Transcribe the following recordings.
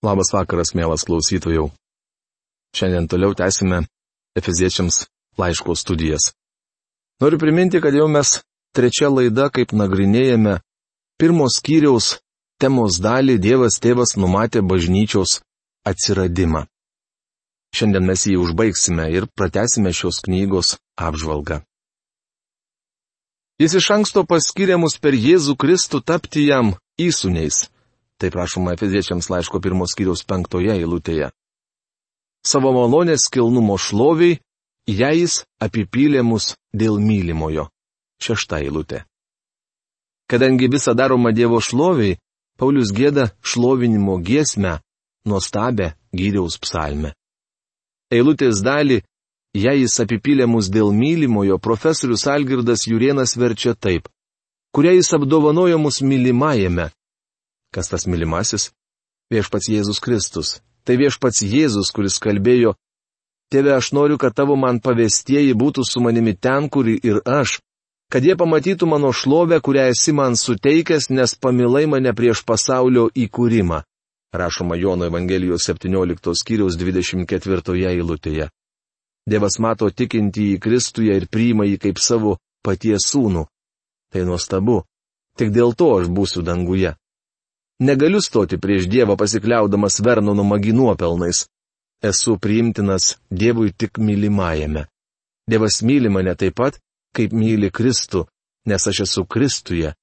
Labas vakaras, mielas klausytojų. Šiandien toliau tęsime Efeziečiams laiško studijas. Noriu priminti, kad jau mes trečia laida, kaip nagrinėjame pirmos skyriaus temos dalį Dievas tėvas numatė bažnyčios atsiradimą. Šiandien mes jį užbaigsime ir pratesime šios knygos apžvalgą. Jis iš anksto paskiria mus per Jėzų Kristų tapti jam įsūniais Tai prašoma Efeziečiams laiško pirmos kiriaus penktoje eilutėje. Savo malonės kilnumo šloviai, ją jis apipylė mus dėl mylimojo. Šešta eilutė. Kadangi visa daroma Dievo šloviai, Paulius gėda šlovinimo giesmę, nuostabę gyriaus psalmę. Eilutės dalį, jei jis apipylė mus dėl mylimojo, profesorius Algirdas Jurienas verčia taip, kuria jis apdovanojo mus mylimajame, Kas tas mylimasis? Viešpats Jėzus Kristus. Tai viešpats Jėzus, kuris kalbėjo, Tėve, aš noriu, kad tavo man pavestieji būtų su manimi ten, kur ir aš, kad jie pamatytų mano šlovę, kurią esi man suteikęs, nes pamilai mane prieš pasaulio įkūrimą. Rašoma Jono Evangelijos 17 skyriaus 24 eilutėje. Dievas mato tikintį į Kristuje ir priima jį kaip savo paties sūnų. Tai nuostabu. Tik dėl to aš būsiu danguje. Negaliu stoti prieš Dievą pasikliaudamas Vernono magi nuopelnais. Esu priimtinas Dievui tik mylimajame. Dievas myli mane taip pat, kaip myli Kristų, nes aš esu Kristuje.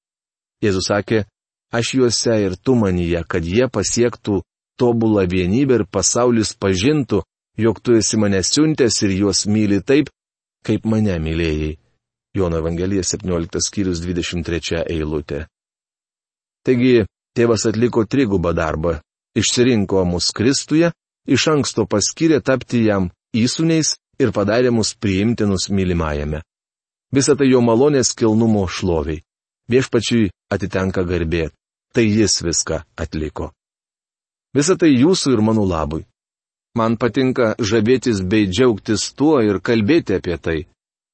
Jėzus sakė, aš juose ir tu manyje, kad jie pasiektų tobulą vienybę ir pasaulis pažintų, jog tu esi mane siuntęs ir juos myli taip, kaip mane mylėjai. Jono Evangelija 17 skyrius 23 eilutė. Taigi, Tėvas atliko trigubą darbą - išsirinko mus Kristuje, iš anksto paskyrė tapti jam įsūniais ir padarė mus priimtinus mylimajame. Visą tai jo malonės kilnumo šloviai. Viešpačiui atitenka garbė. Tai jis viską atliko. Visą tai jūsų ir mano labui. Man patinka žavėtis bei džiaugtis tuo ir kalbėti apie tai.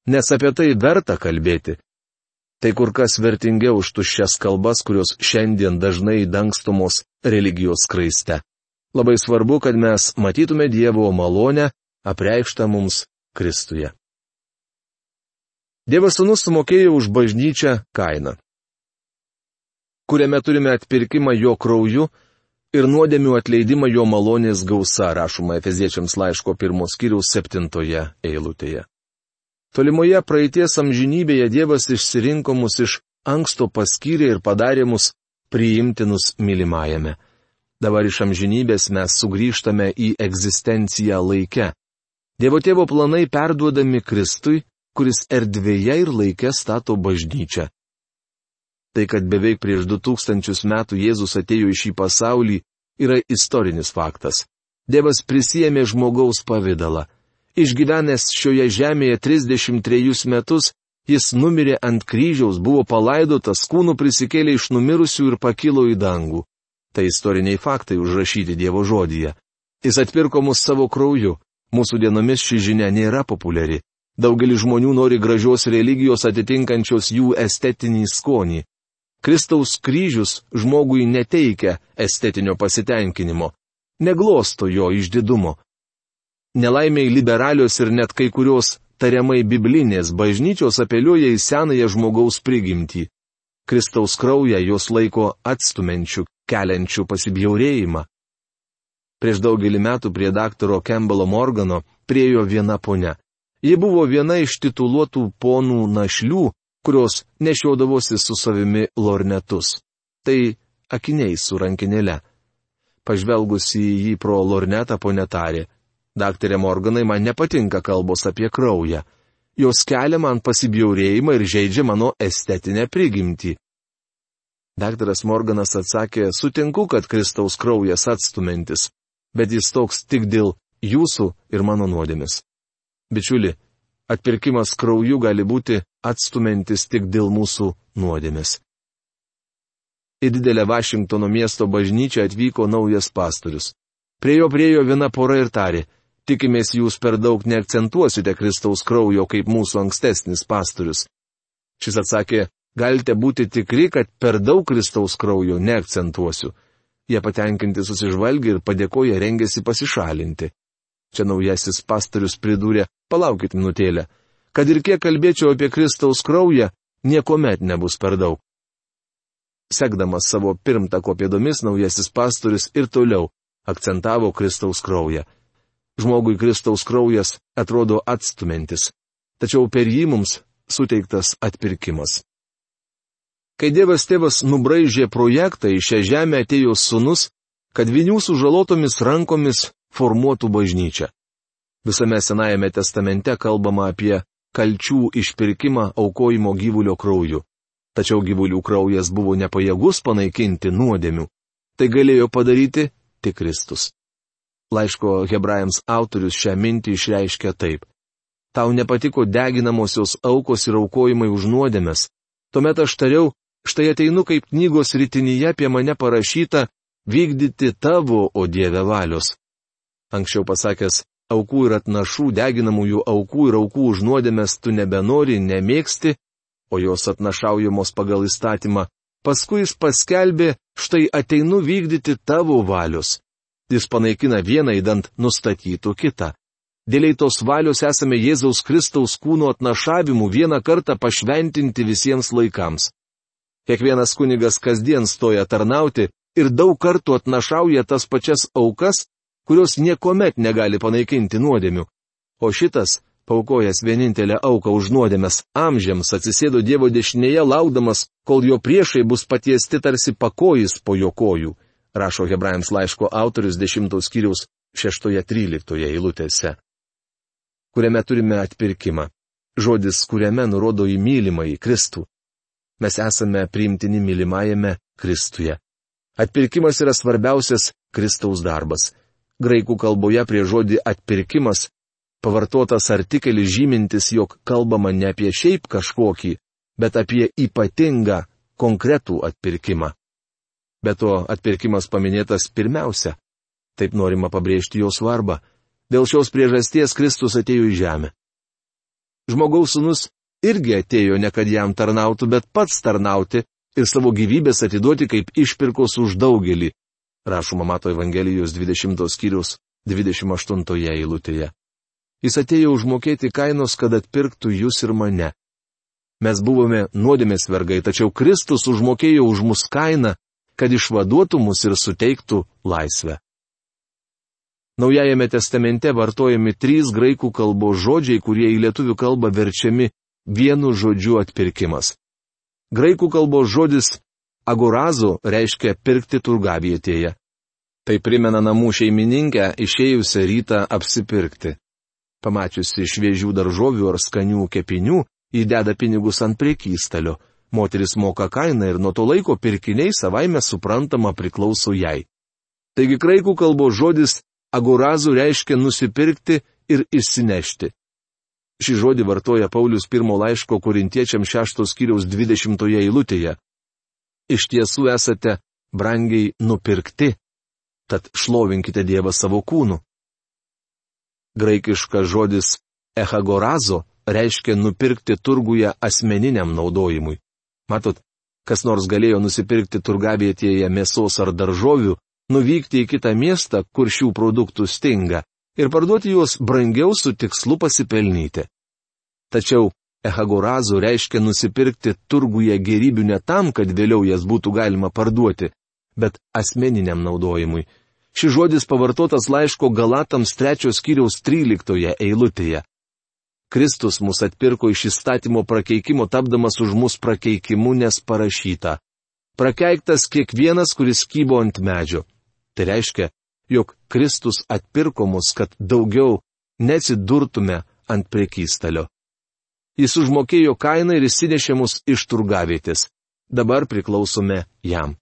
Nes apie tai verta kalbėti, Tai kur kas vertingiau už tuščias kalbas, kurios šiandien dažnai dangstomos religijos kraiste. Labai svarbu, kad mes matytume Dievo malonę, apreikštą mums Kristuje. Dievas sunus sumokėjo už bažnyčią kainą, kuriame turime atpirkimą jo krauju ir nuodėmių atleidimą jo malonės gausa, rašoma Efeziečiams laiško pirmos kiriaus septintoje eilutėje. Tolimoje praeities amžinybėje Dievas išsirinko mus iš anksto paskyrė ir padarė mus priimtinus mylimajame. Dabar iš amžinybės mes sugrįžtame į egzistenciją laike. Dievo tėvo planai perduodami Kristui, kuris erdvėje ir laike stato bažnyčią. Tai, kad beveik prieš du tūkstančius metų Jėzus atėjo į šį pasaulį, yra istorinis faktas. Dievas prisėmė žmogaus pavydalą. Išgyvenęs šioje žemėje 33 metus, jis numirė ant kryžiaus, buvo palaidotas, kūnų prisikėlė iš numirusių ir pakilo į dangų. Tai istoriniai faktai užrašyti Dievo žodyje. Jis atpirko mus savo krauju. Mūsų dienomis ši žinia nėra populiari. Daugelis žmonių nori gražios religijos atitinkančios jų estetinį skonį. Kristaus kryžius žmogui neteikia estetinio pasitenkinimo, neglosto jo išdidumo, Nelaimiai liberalios ir net kai kurios tariamai biblinės bažnyčios apeliuoja į senąją žmogaus prigimtį. Kristaus kraują jos laiko atstumenčių, keliančių pasibjaurėjimą. Prieš daugelį metų prie daktaro Campbello Morgano priejo viena ponia. Ji buvo viena iš tituluotų ponų našlių, kurios nešiodavosi su savimi lornetus. Tai akiniai su rankinėle. Pažvelgusi į jį pro lornetą ponė tarė, Daktarė Morganai, man nepatinka kalbos apie kraują. Jos kelia man pasibjaurėjimą ir žaidžia mano estetinę prigimtį. Daktaras Morganas atsakė, sutinku, kad Kristaus kraujas atstumintis, bet jis toks tik dėl jūsų ir mano nuodėmis. Bičiuli, atpirkimas krauju gali būti atstumintis tik dėl mūsų nuodėmis. Į didelę Vašingtono miesto bažnyčią atvyko naujas pastorius. Prie jo priejo viena pora ir tarė, Tikimės jūs per daug neakcentuosite Kristaus kraujo kaip mūsų ankstesnis pastorius. Šis atsakė, galite būti tikri, kad per daug Kristaus kraujo neakcentuosiu. Jie patenkinti susižvalgia ir padėkoja rengiasi pasišalinti. Čia naujasis pastorius pridūrė, palaukit minutėlę, kad ir kiek kalbėčiau apie Kristaus kraują, niekuomet nebus per daug. Sekdamas savo pirmtako pėdomis, naujasis pastorius ir toliau akcentavo Kristaus kraują. Žmogui Kristaus kraujas atrodo atstumintis, tačiau per jį mums suteiktas atpirkimas. Kai Dievas tėvas nubraižė projektą, į šią žemę atėjo sunus, kad vinių sužalotomis rankomis formuotų bažnyčią. Visame Senajame testamente kalbama apie kalčių išpirkimą aukojimo gyvulio krauju. Tačiau gyvulių kraujas buvo nepajėgus panaikinti nuodėmių. Tai galėjo padaryti tik Kristus. Laiško hebrajams autorius šią mintį išreiškia taip. Tau nepatiko deginamosios aukos ir aukojimai už nuodėmės. Tuomet aš tariau, štai ateinu kaip knygos rytinyje apie mane parašyta vykdyti tavo, o Dieve valios. Anksčiau pasakęs, aukų ir atnašų deginamųjų aukų ir aukų už nuodėmės tu nebenori, nemėgsti, o jos atnašaujamos pagal įstatymą, paskui jis paskelbė, štai ateinu vykdyti tavo valios. Jis panaikina vieną įdant nustatytų kitą. Dėliai tos valios esame Jėzaus Kristaus kūno atnašavimų vieną kartą pašventinti visiems laikams. Kiekvienas kunigas kasdien stoja tarnauti ir daug kartų atnašauja tas pačias aukas, kurios niekuomet negali panaikinti nuodėmių. O šitas, paukojęs vienintelę auką už nuodėmės, amžiams atsisėdo Dievo dešinėje laukdamas, kol jo priešai bus patiesti tarsi pakojis po jo kojų, rašo Hebrajams laiško autorius 10 skyriaus 6-13 eilutėse. Kuriame turime atpirkimą. Žodis, kuriame nurodo į mylimą į Kristų. Mes esame priimtini mylimajame Kristuje. Atpirkimas yra svarbiausias Kristaus darbas. Graikų kalboje prie žodį atpirkimas pavartotas artikelis žymintis, jog kalbama ne apie šiaip kažkokį, bet apie ypatingą, konkretų atpirkimą. Be to, atpirkimas paminėtas pirmiausia. Taip norima pabrėžti jo svarbą. Dėl šios priežasties Kristus atėjo į žemę. Žmogaus sunus irgi atėjo ne kad jam tarnautų, bet pats tarnauti ir savo gyvybės atiduoti kaip išpirkos už daugelį, rašoma Mato Evangelijos 20 skyrius 28 eilutėje. Jis atėjo užmokėti kainos, kad atpirktų jūs ir mane. Mes buvome nuodėmės vergai, tačiau Kristus užmokėjo už mus kainą, kad išvaduotų mus ir suteiktų laisvę. Naujajame testamente vartojami trys graikų kalbos žodžiai, kurie į lietuvių kalbą verčiami vienu žodžiu atpirkimas. Graikų kalbos žodis agorazo reiškia pirkti turgavietėje. Tai primena namų šeimininkę išėjusią rytą apsipirkti. Pamačiusi šviežių daržovių ar skanių kepinių, įdeda pinigus ant priekystalio. Moteris moka kainą ir nuo to laiko pirkiniai savaime suprantama priklauso jai. Taigi graikų kalbos žodis agorazų reiškia nusipirkti ir išsinešti. Šį žodį vartoja Paulius pirmo laiško korintiečiam šeštos kiriaus dvidešimtoje eilutėje iš tiesų esate brangiai nupirkti, tad šlovinkite Dievą savo kūnu. Graikiškas žodis echagorazo reiškia nupirkti turguje asmeniniam naudojimui. Matot, kas nors galėjo nusipirkti turgavietėje mėsos ar daržovių, nuvykti į kitą miestą, kur šių produktų stinga, ir parduoti juos brangiau su tikslu pasipelnyti. Tačiau Ehagorazų reiškia nusipirkti turguje gerybių ne tam, kad vėliau jas būtų galima parduoti, bet asmeniniam naudojimui. Šis žodis pavartotas laiško Galatams trečios kiriaus tryliktoje eilutėje. Kristus mus atpirko iš įstatymo prakeikimo tapdamas už mus prakeikimu, nes parašyta. Prakeiktas kiekvienas, kuris kybo ant medžio. Tai reiškia, jog Kristus atpirko mus, kad daugiau neatsidurtume ant prekystalio. Jis užmokėjo kainą ir įsinešė mus iš turgavietės. Dabar priklausome jam.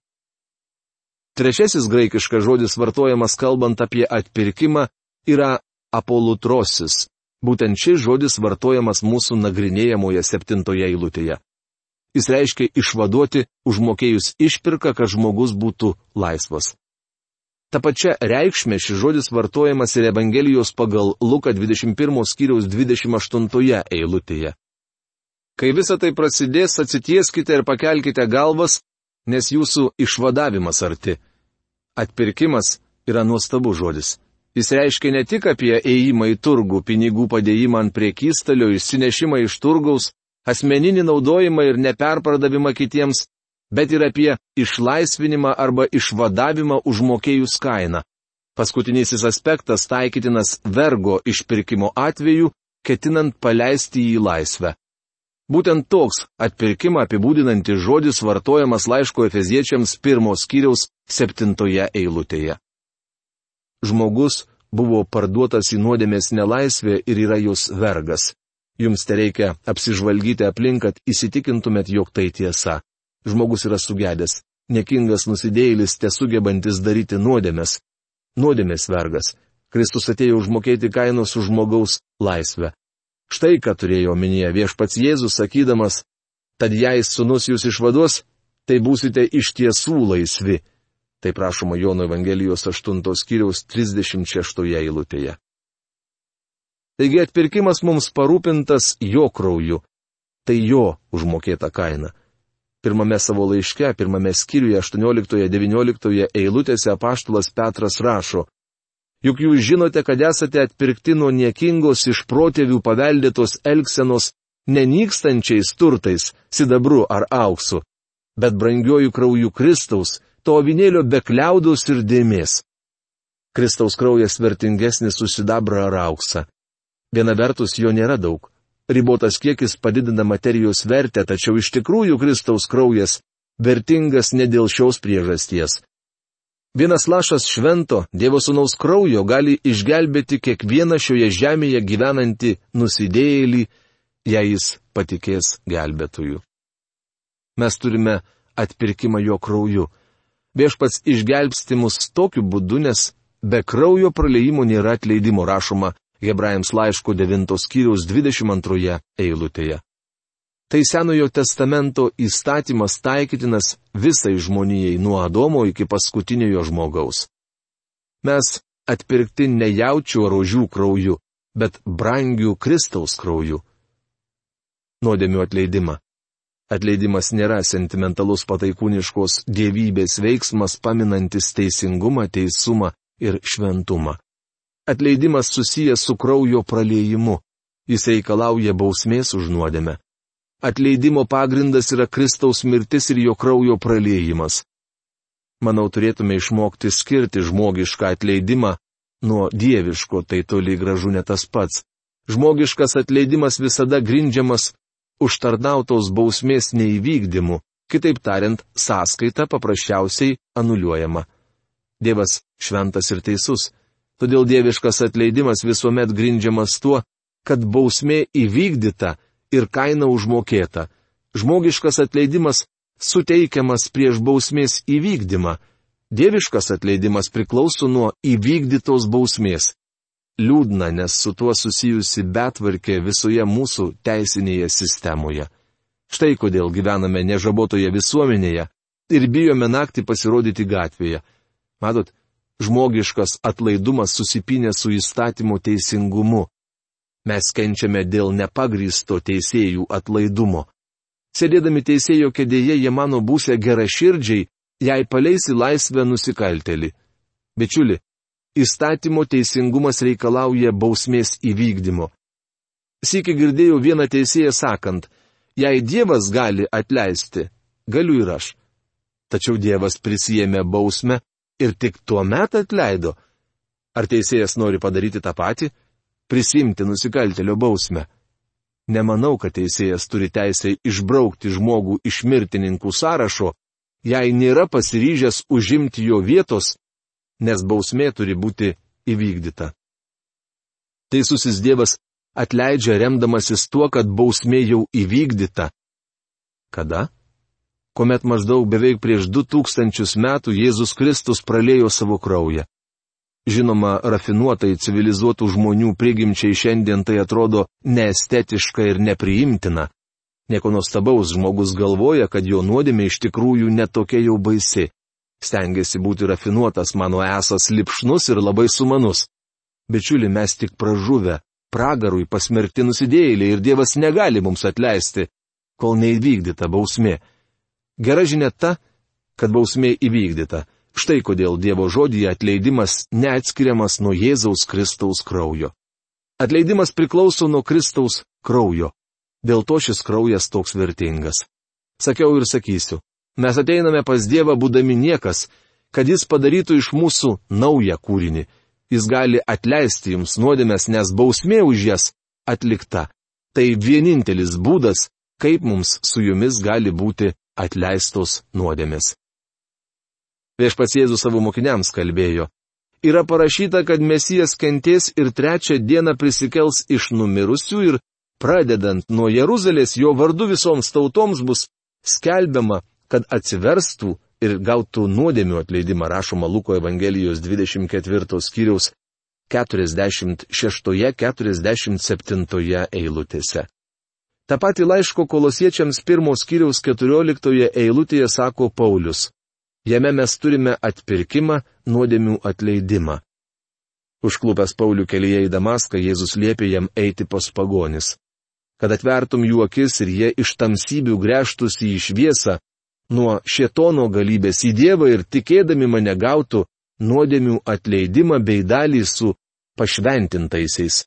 Trečiasis graikiškas žodis vartojamas kalbant apie atpirkimą yra apolutrosis. Būtent šis žodis vartojamas mūsų nagrinėjamoje septintoje eilutėje. Jis reiškia išvaduoti, užmokėjus išpirką, kad žmogus būtų laisvas. Ta pačia reikšmė šis žodis vartojamas ir Evangelijos pagal Luką 21 skyriaus 28 eilutėje. Kai visa tai prasidės, atsitieskite ir pakelkite galvas, nes jūsų išvadavimas arti. Atpirkimas yra nuostabus žodis. Jis reiškia ne tik apie ėjimą į turgų, pinigų padėjimą ant priekystalio, išsinešimą iš turgaus, asmeninį naudojimą ir neperpardavimą kitiems, bet ir apie išlaisvinimą arba išvadavimą užmokėjus kainą. Paskutinysis aspektas taikytinas vergo išpirkimo atveju, ketinant paleisti jį į laisvę. Būtent toks atpirkimą apibūdinantis žodis vartojamas laiško Efeziečiams pirmos skyriaus septintoje eilutėje žmogus buvo parduotas į nuodėmės nelaisvę ir yra jos vergas. Jums te reikia apsižvalgyti aplink, kad įsitikintumėt, jog tai tiesa. Žmogus yra sugedęs, nekingas nusidėjėlis, te sugebantis daryti nuodėmės. Nuodėmės vergas. Kristus atėjo užmokėti kainos už žmogaus laisvę. Štai ką turėjo omenyje viešpats Jėzus sakydamas, tad jei sunus jūs išvaduos, tai būsite iš tiesų laisvi. Tai prašoma Jono Evangelijos 8 skyriaus 36 eilutėje. Taigi atpirkimas mums parūpintas jo krauju. Tai jo užmokėta kaina. Pirmame savo laiške, pirmame skyriuje 18-19 eilutėse apaštulas Petras rašo, Juk jūs žinote, kad esate atpirkti nuo niekingos iš protėvių paveldėtos elgsenos nenykstančiais turtais, sidabru ar auksu, bet brangiojų kraujų Kristaus, to avinėlio be kliaudos ir dėmės. Kristaus kraujas vertingesnis už sidabrą ar auksą. Viena vertus jo nėra daug. Ribotas kiekis padidina materijos vertę, tačiau iš tikrųjų Kristaus kraujas vertingas ne dėl šios priežasties. Vienas lašas švento Dievo Sūnaus kraujo gali išgelbėti kiekvieną šioje žemėje gyvenantį nusidėjėlį, jei jis patikės gelbėtojų. Mes turime atpirkimą jo krauju Viešpats išgelbsti mus tokiu būdu, nes be kraujo praleimų nėra atleidimo rašoma Hebrajams laiško 9 skyriaus 22 eilutėje. Tai Senojo testamento įstatymas taikytinas visai žmonijai nuo Adomo iki paskutiniojo žmogaus. Mes atpirkti ne jaučių ar ožių krauju, bet brangių Kristaus krauju. Nuodėmių atleidimą Atleidimas nėra sentimentalus pataikūniškos dievybės veiksmas paminantis teisingumą, teisumą ir šventumą. Atleidimas susijęs su kraujo praleijimu. Jis reikalauja bausmės už nuodėmę. Atleidimo pagrindas yra Kristaus mirtis ir jo kraujo praleijimas. Manau, turėtume išmokti skirti žmogišką atleidimą nuo dieviško, tai toli gražu ne tas pats. Žmogiškas atleidimas visada grindžiamas užtarnautos bausmės neįvykdymu, kitaip tariant, sąskaita paprasčiausiai anuliuojama. Dievas šventas ir teisus, todėl dieviškas atleidimas visuomet grindžiamas tuo, kad bausmė įvykdyta ir kaina užmokėta. Žmogiškas atleidimas suteikiamas prieš bausmės įvykdymą. Dieviškas atleidimas priklauso nuo įvykdytos bausmės. Liūdna, nes su tuo susijusi betvarkė visoje mūsų teisinėje sistemoje. Štai kodėl gyvename nežabotoje visuomenėje ir bijome naktį pasirodyti gatvėje. Matot, žmogiškas atlaidumas susipinė su įstatymo teisingumu. Mes kenčiame dėl nepagrysto teisėjų atlaidumo. Sėdėdami teisėjo kėdėje jie mano būsę gera širdžiai, jei paleisi laisvę nusikaltelį. Bičiuli, įstatymo teisingumas reikalauja bausmės įvykdymo. Sėki girdėjau vieną teisėją sakant, jei Dievas gali atleisti, galiu ir aš. Tačiau Dievas prisijėmė bausmę ir tik tuo metu atleido. Ar teisėjas nori padaryti tą patį? Prisimti nusikaltelio bausmę. Nemanau, kad teisėjas turi teisę išbraukti žmogų iš mirtininkų sąrašo, jei nėra pasiryžęs užimti jo vietos nes bausmė turi būti įvykdyta. Teisusis Dievas atleidžia remdamasis tuo, kad bausmė jau įvykdyta. Kada? Komet maždaug beveik prieš du tūkstančius metų Jėzus Kristus pralėjo savo kraują. Žinoma, rafinuotai civilizuotų žmonių prigimčiai šiandien tai atrodo neestetiška ir nepriimtina. Nieko nuostabaus žmogus galvoja, kad jo nuodėmė iš tikrųjų netokia jau baisi stengiasi būti rafinuotas mano esas lipšnus ir labai sumanus. Bičiuli, mes tik pražuvę, pragarui pasmerkti nusidėjėliai ir Dievas negali mums atleisti, kol neįvykdyta bausmė. Gera žinia ta, kad bausmė įvykdyta, Štai kodėl Dievo žodėje atleidimas neatskiriamas nuo Jėzaus Kristaus kraujo. Atleidimas priklauso nuo Kristaus kraujo. Dėl to šis kraujas toks vertingas. Sakiau ir sakysiu, mes ateiname pas Dievą būdami niekas, kad Jis padarytų iš mūsų naują kūrinį. Jis gali atleisti jums nuodėmės, nes bausmė už jas atlikta. Tai vienintelis būdas, kaip mums su jumis gali būti atleistos nuodėmės. Viešpats Jėzus savo mokiniams kalbėjo. Yra parašyta, kad Mesijas kentės ir trečią dieną prisikels iš numirusių ir, pradedant nuo Jeruzalės, jo vardu visoms tautoms bus skelbiama, kad atsiverstų ir gautų nuodėmių atleidimą rašoma Luko Evangelijos 24 skyriaus 46-47 eilutėse. Ta pati laiško kolosiečiams pirmos skyriaus 14 eilutėje sako Paulius. Jame mes turime atpirkimą, nuodėmių atleidimą. Užklupęs Paulių kelyje į Damaską, Jėzus liepė jam eiti pas pagonis. Kad atvertum jų akis ir jie iš tamsybių grėžtųsi į šviesą, nuo šietono galybės į Dievą ir tikėdami mane gautų nuodėmių atleidimą bei dalį su pašventintaisiais.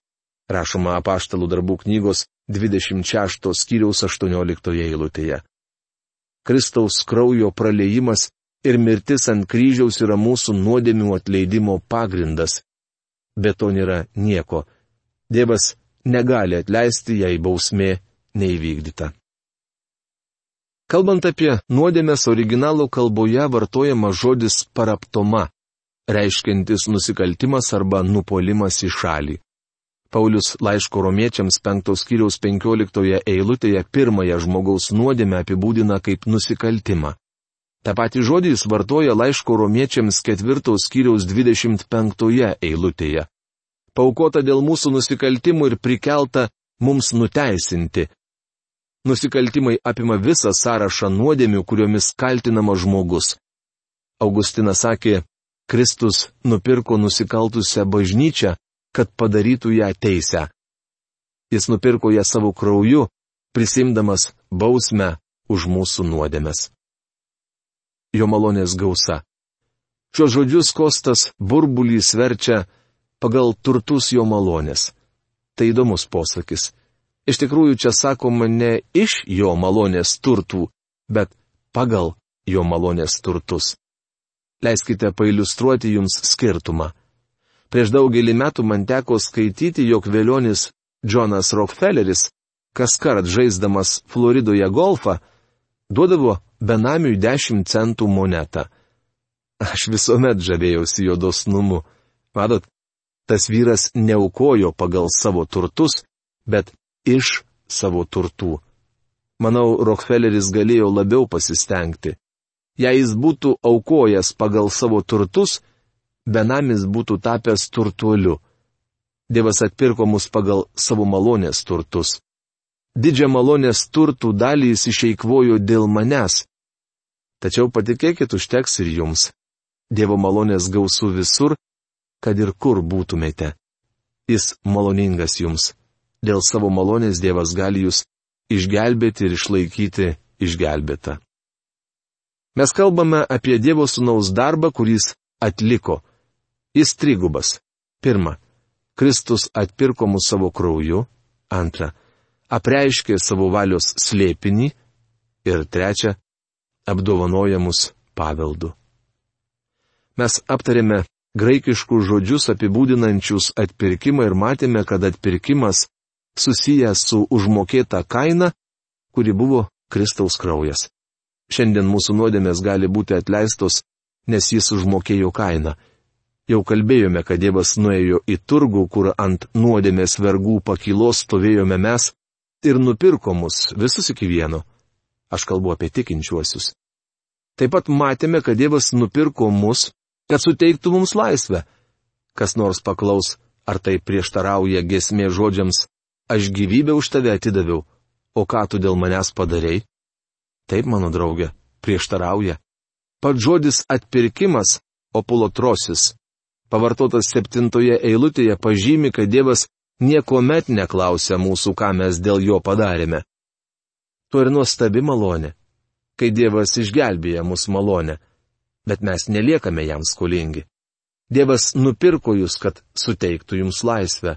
Rašoma apaštalų darbų knygos 26 skyriaus 18 eilutėje. Kristaus kraujo praleimas ir mirtis ant kryžiaus yra mūsų nuodėmių atleidimo pagrindas. Bet to nėra nieko. Dievas negali atleisti, jei bausmė neįvykdyta. Kalbant apie nuodėmės originalų kalboje vartojama žodis paraptoma, reiškintis nusikaltimas arba nupolimas į šalį. Paulius laiško romiečiams penktos kiriaus penkioliktoje eilutėje pirmąją žmogaus nuodėmę apibūdina kaip nusikaltimą. Ta pati žodį jis vartoja laiško romiečiams ketvirtos skyriaus 25 eilutėje. Paukota dėl mūsų nusikaltimų ir prikelta mums nuteisinti. Nusikaltimai apima visą sąrašą nuodėmių, kuriomis kaltinama žmogus. Augustinas sakė, Kristus nupirko nusikaltusią bažnyčią, kad padarytų ją teisę. Jis nupirko ją savo krauju, prisimdamas bausmę už mūsų nuodėmes jo malonės gausa. Šios žodžius Kostas burbulys verčia pagal turtus jo malonės. Tai įdomus posakis. Iš tikrųjų čia sakoma ne iš jo malonės turtų, bet pagal jo malonės turtus. Leiskite pailustruoti jums skirtumą. Prieš daugelį metų man teko skaityti, jog vėlionis Jonas Rockefelleris, kas kart žaisdamas Floridoje golfą, duodavo benamiui 10 centų monetą. Aš visuomet žavėjausi jo dosnumu. Matot, tas vyras neaukojo pagal savo turtus, bet iš savo turtų. Manau, Rockefelleris galėjo labiau pasistengti. Jei jis būtų aukojęs pagal savo turtus, benamis būtų tapęs turtuoliu. Dievas atpirko mus pagal savo malonės turtus didžią malonės turtų dalį jis išeikvojo dėl manęs. Tačiau patikėkit, užteks ir jums. Dievo malonės gausų visur, kad ir kur būtumėte. Jis maloningas jums. Dėl savo malonės Dievas gali jūs išgelbėti ir išlaikyti išgelbėtą. Mes kalbame apie Dievo sunaus darbą, kuris atliko. Jis trigubas. Pirma, Kristus atpirko mus savo krauju. Antra, apreiškė savo valios slėpinį ir trečia, apdovanoja mus paveldu. Mes aptarėme graikiškus žodžius apibūdinančius atpirkimą ir matėme, kad atpirkimas susijęs su užmokėta kaina, kuri buvo Kristaus kraujas. Šiandien mūsų nuodėmės gali būti atleistos, nes jis užmokėjo kainą. Jau kalbėjome, kad Dievas nuėjo į turgų, kur ant nuodėmės vergų pakilos stovėjome mes, ir nupirko mus visus iki vieno. Aš kalbu apie tikinčiuosius. Taip pat matėme, kad Dievas nupirko mus, kad suteiktų mums laisvę. Kas nors paklaus, ar tai prieštarauja gesmė žodžiams, aš gyvybę už tave atidaviau, o ką tu dėl manęs padarėjai? Taip, mano draugė, prieštarauja. Pats žodis atpirkimas, opulotrosis, pavartotas septintoje eilutėje pažymi, kad Dievas niekuomet neklausia mūsų, ką mes dėl jo padarėme. Tuo ir nuostabi malonė, kai Dievas išgelbėja mus malonę. bet mes neliekame jam skolingi. Dievas nupirko jūs, kad suteiktų jums laisvę.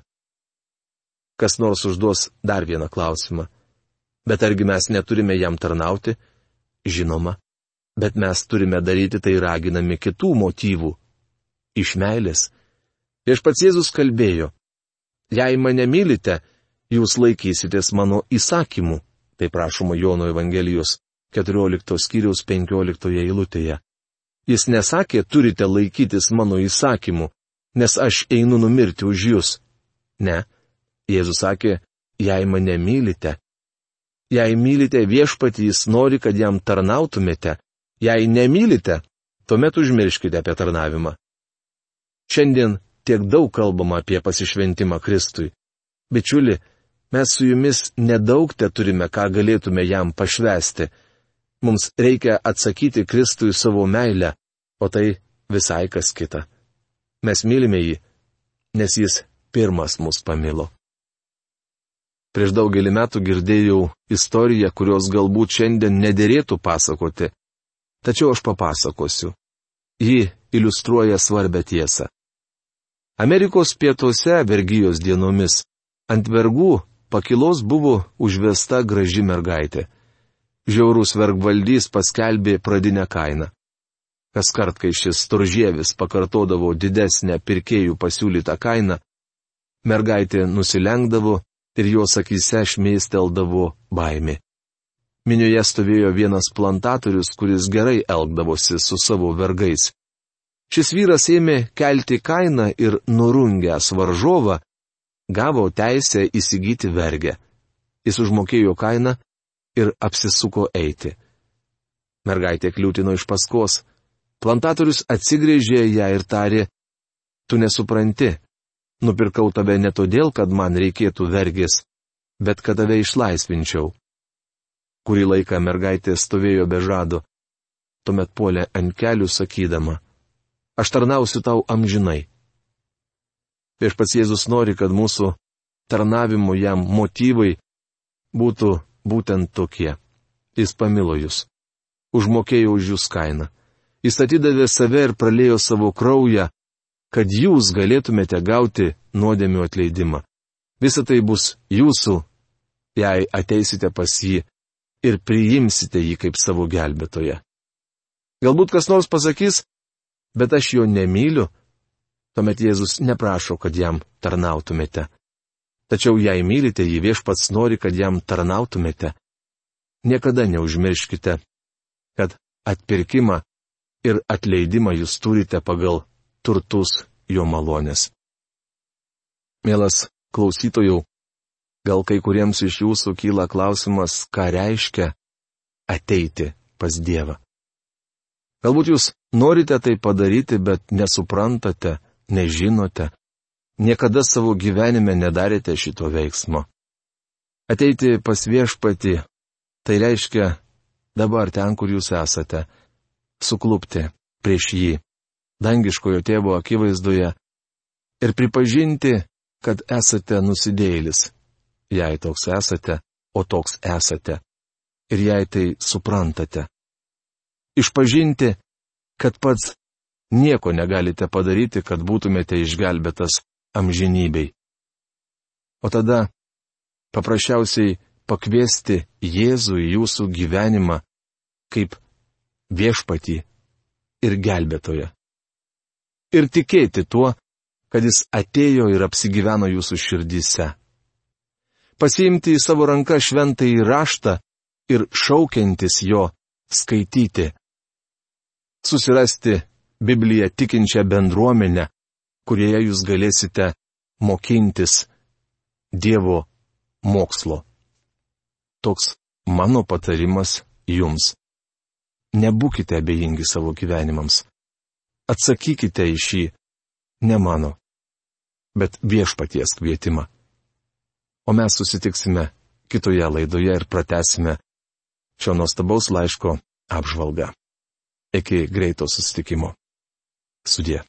Kas nors užduos dar vieną klausimą. Bet argi mes neturime jam tarnauti? Žinoma. Bet mes turime daryti tai raginami kitų motyvų. Iš meilės. Viešpats Jėzus kalbėjo. Jei mane mylite, jūs laikysitės mano įsakymų. Tai prašoma Jono Evangelijos 14 skyriaus 15 eilutėje. Jis nesakė, turite laikytis mano įsakymų, nes aš einu numirti už jūs. Ne. Jėzus sakė, jei mane mylite. Jei mylite viešpatį, jis nori, kad jam tarnautumėte. Jei nemylite, tuomet užmirškite apie tarnavimą. Šiandien tiek daug kalbama apie pasišventimą Kristui. Bičiuli, Mes su jumis nedaug te turime, ką galėtume jam pašvesti. Mums reikia atsakyti Kristui savo meilę, o tai visai kas kita. Mes mylime jį, nes jis pirmas mus pamilo. Prieš daugelį metų girdėjau istoriją, kurios galbūt šiandien nederėtų pasakoti, tačiau aš papasakosiu. Ji iliustruoja svarbę tiesą. Amerikos pietuose vergyjos dienomis ant vergų pakilos buvo užvesta graži mergaitė. Žiaurus vergvaldys paskelbė pradinę kainą. Kas kart, kai šis storžėvis pakartodavo didesnę pirkėjų pasiūlytą kainą, mergaitė nusilenkdavo ir jos akise šmeisteldavo baimė. Minioje stovėjo vienas plantatorius, kuris gerai elgdavosi su savo vergais. Šis vyras ėmė kelti kainą ir nurungęs varžovą, gavo teisę įsigyti vergę. Jis užmokėjo kainą ir apsisuko eiti. Mergaitė kliūtino iš paskos. Plantatorius atsigrėžė ją ir tarė, tu nesupranti, nupirkau tave ne todėl, kad man reikėtų vergės, bet kad tave išlaisvinčiau. Kurį laiką mergaitė stovėjo be žado, tuomet puolė ant kelių sakydama, aš tarnausiu tau amžinai. Viešpats Jėzus nori, kad mūsų tarnavimo jam motyvai būtų būtent tokie. Jis pamilo jūs. Užmokėjo už jūs kainą. Jis atidavė save ir pralėjo savo kraują, kad jūs galėtumėte gauti nuodėmių atleidimą. Visa tai bus jūsų, jei ateisite pas jį ir priimsite jį kaip savo gelbėtoje. Galbūt kas nors pasakys, bet aš jo nemyliu, Tuomet Jėzus neprašo, kad jam tarnautumėte. Tačiau jei mylite jį viešpats nori, kad jam tarnautumėte. Niekada neužmirškite, kad atpirkimą ir atleidimą jūs turite pagal turtus jo malonės. Mielas klausytojų, gal kai kuriems iš jūsų kyla klausimas, ką reiškia ateiti pas Dievą. Galbūt jūs norite tai padaryti, bet nesuprantate, nežinote, niekada savo gyvenime nedarėte šito veiksmo. Ateiti pas viešpati, tai reiškia dabar ten, kur jūs esate, suklupti prieš jį, dangiškojo tėvo akivaizdoje ir pripažinti, kad esate nusidėlis, jei toks esate, o toks esate, ir jei tai suprantate. Išpažinti, kad pats nieko negalite padaryti, kad būtumėte išgelbėtas amžinybei. O tada paprasčiausiai pakviesti Jėzų į jūsų gyvenimą kaip viešpatį ir gelbėtoją. Ir tikėti tuo, kad jis atėjo ir apsigyveno jūsų širdise. Pasiimti į savo ranką šventąjį raštą ir šaukiantis jo skaityti. Susirasti Bibliją tikinčią bendruomenę, kurioje jūs galėsite mokintis Dievo mokslo. Toks mano patarimas jums. Nebūkite abejingi savo gyvenimams. Atsakykite į šį ne mano, bet viešpaties kvietimą. O mes susitiksime kitoje laidoje ir pratesime šio nuostabaus laiško apžvalgą. Iki greito susitikimo. Sudie.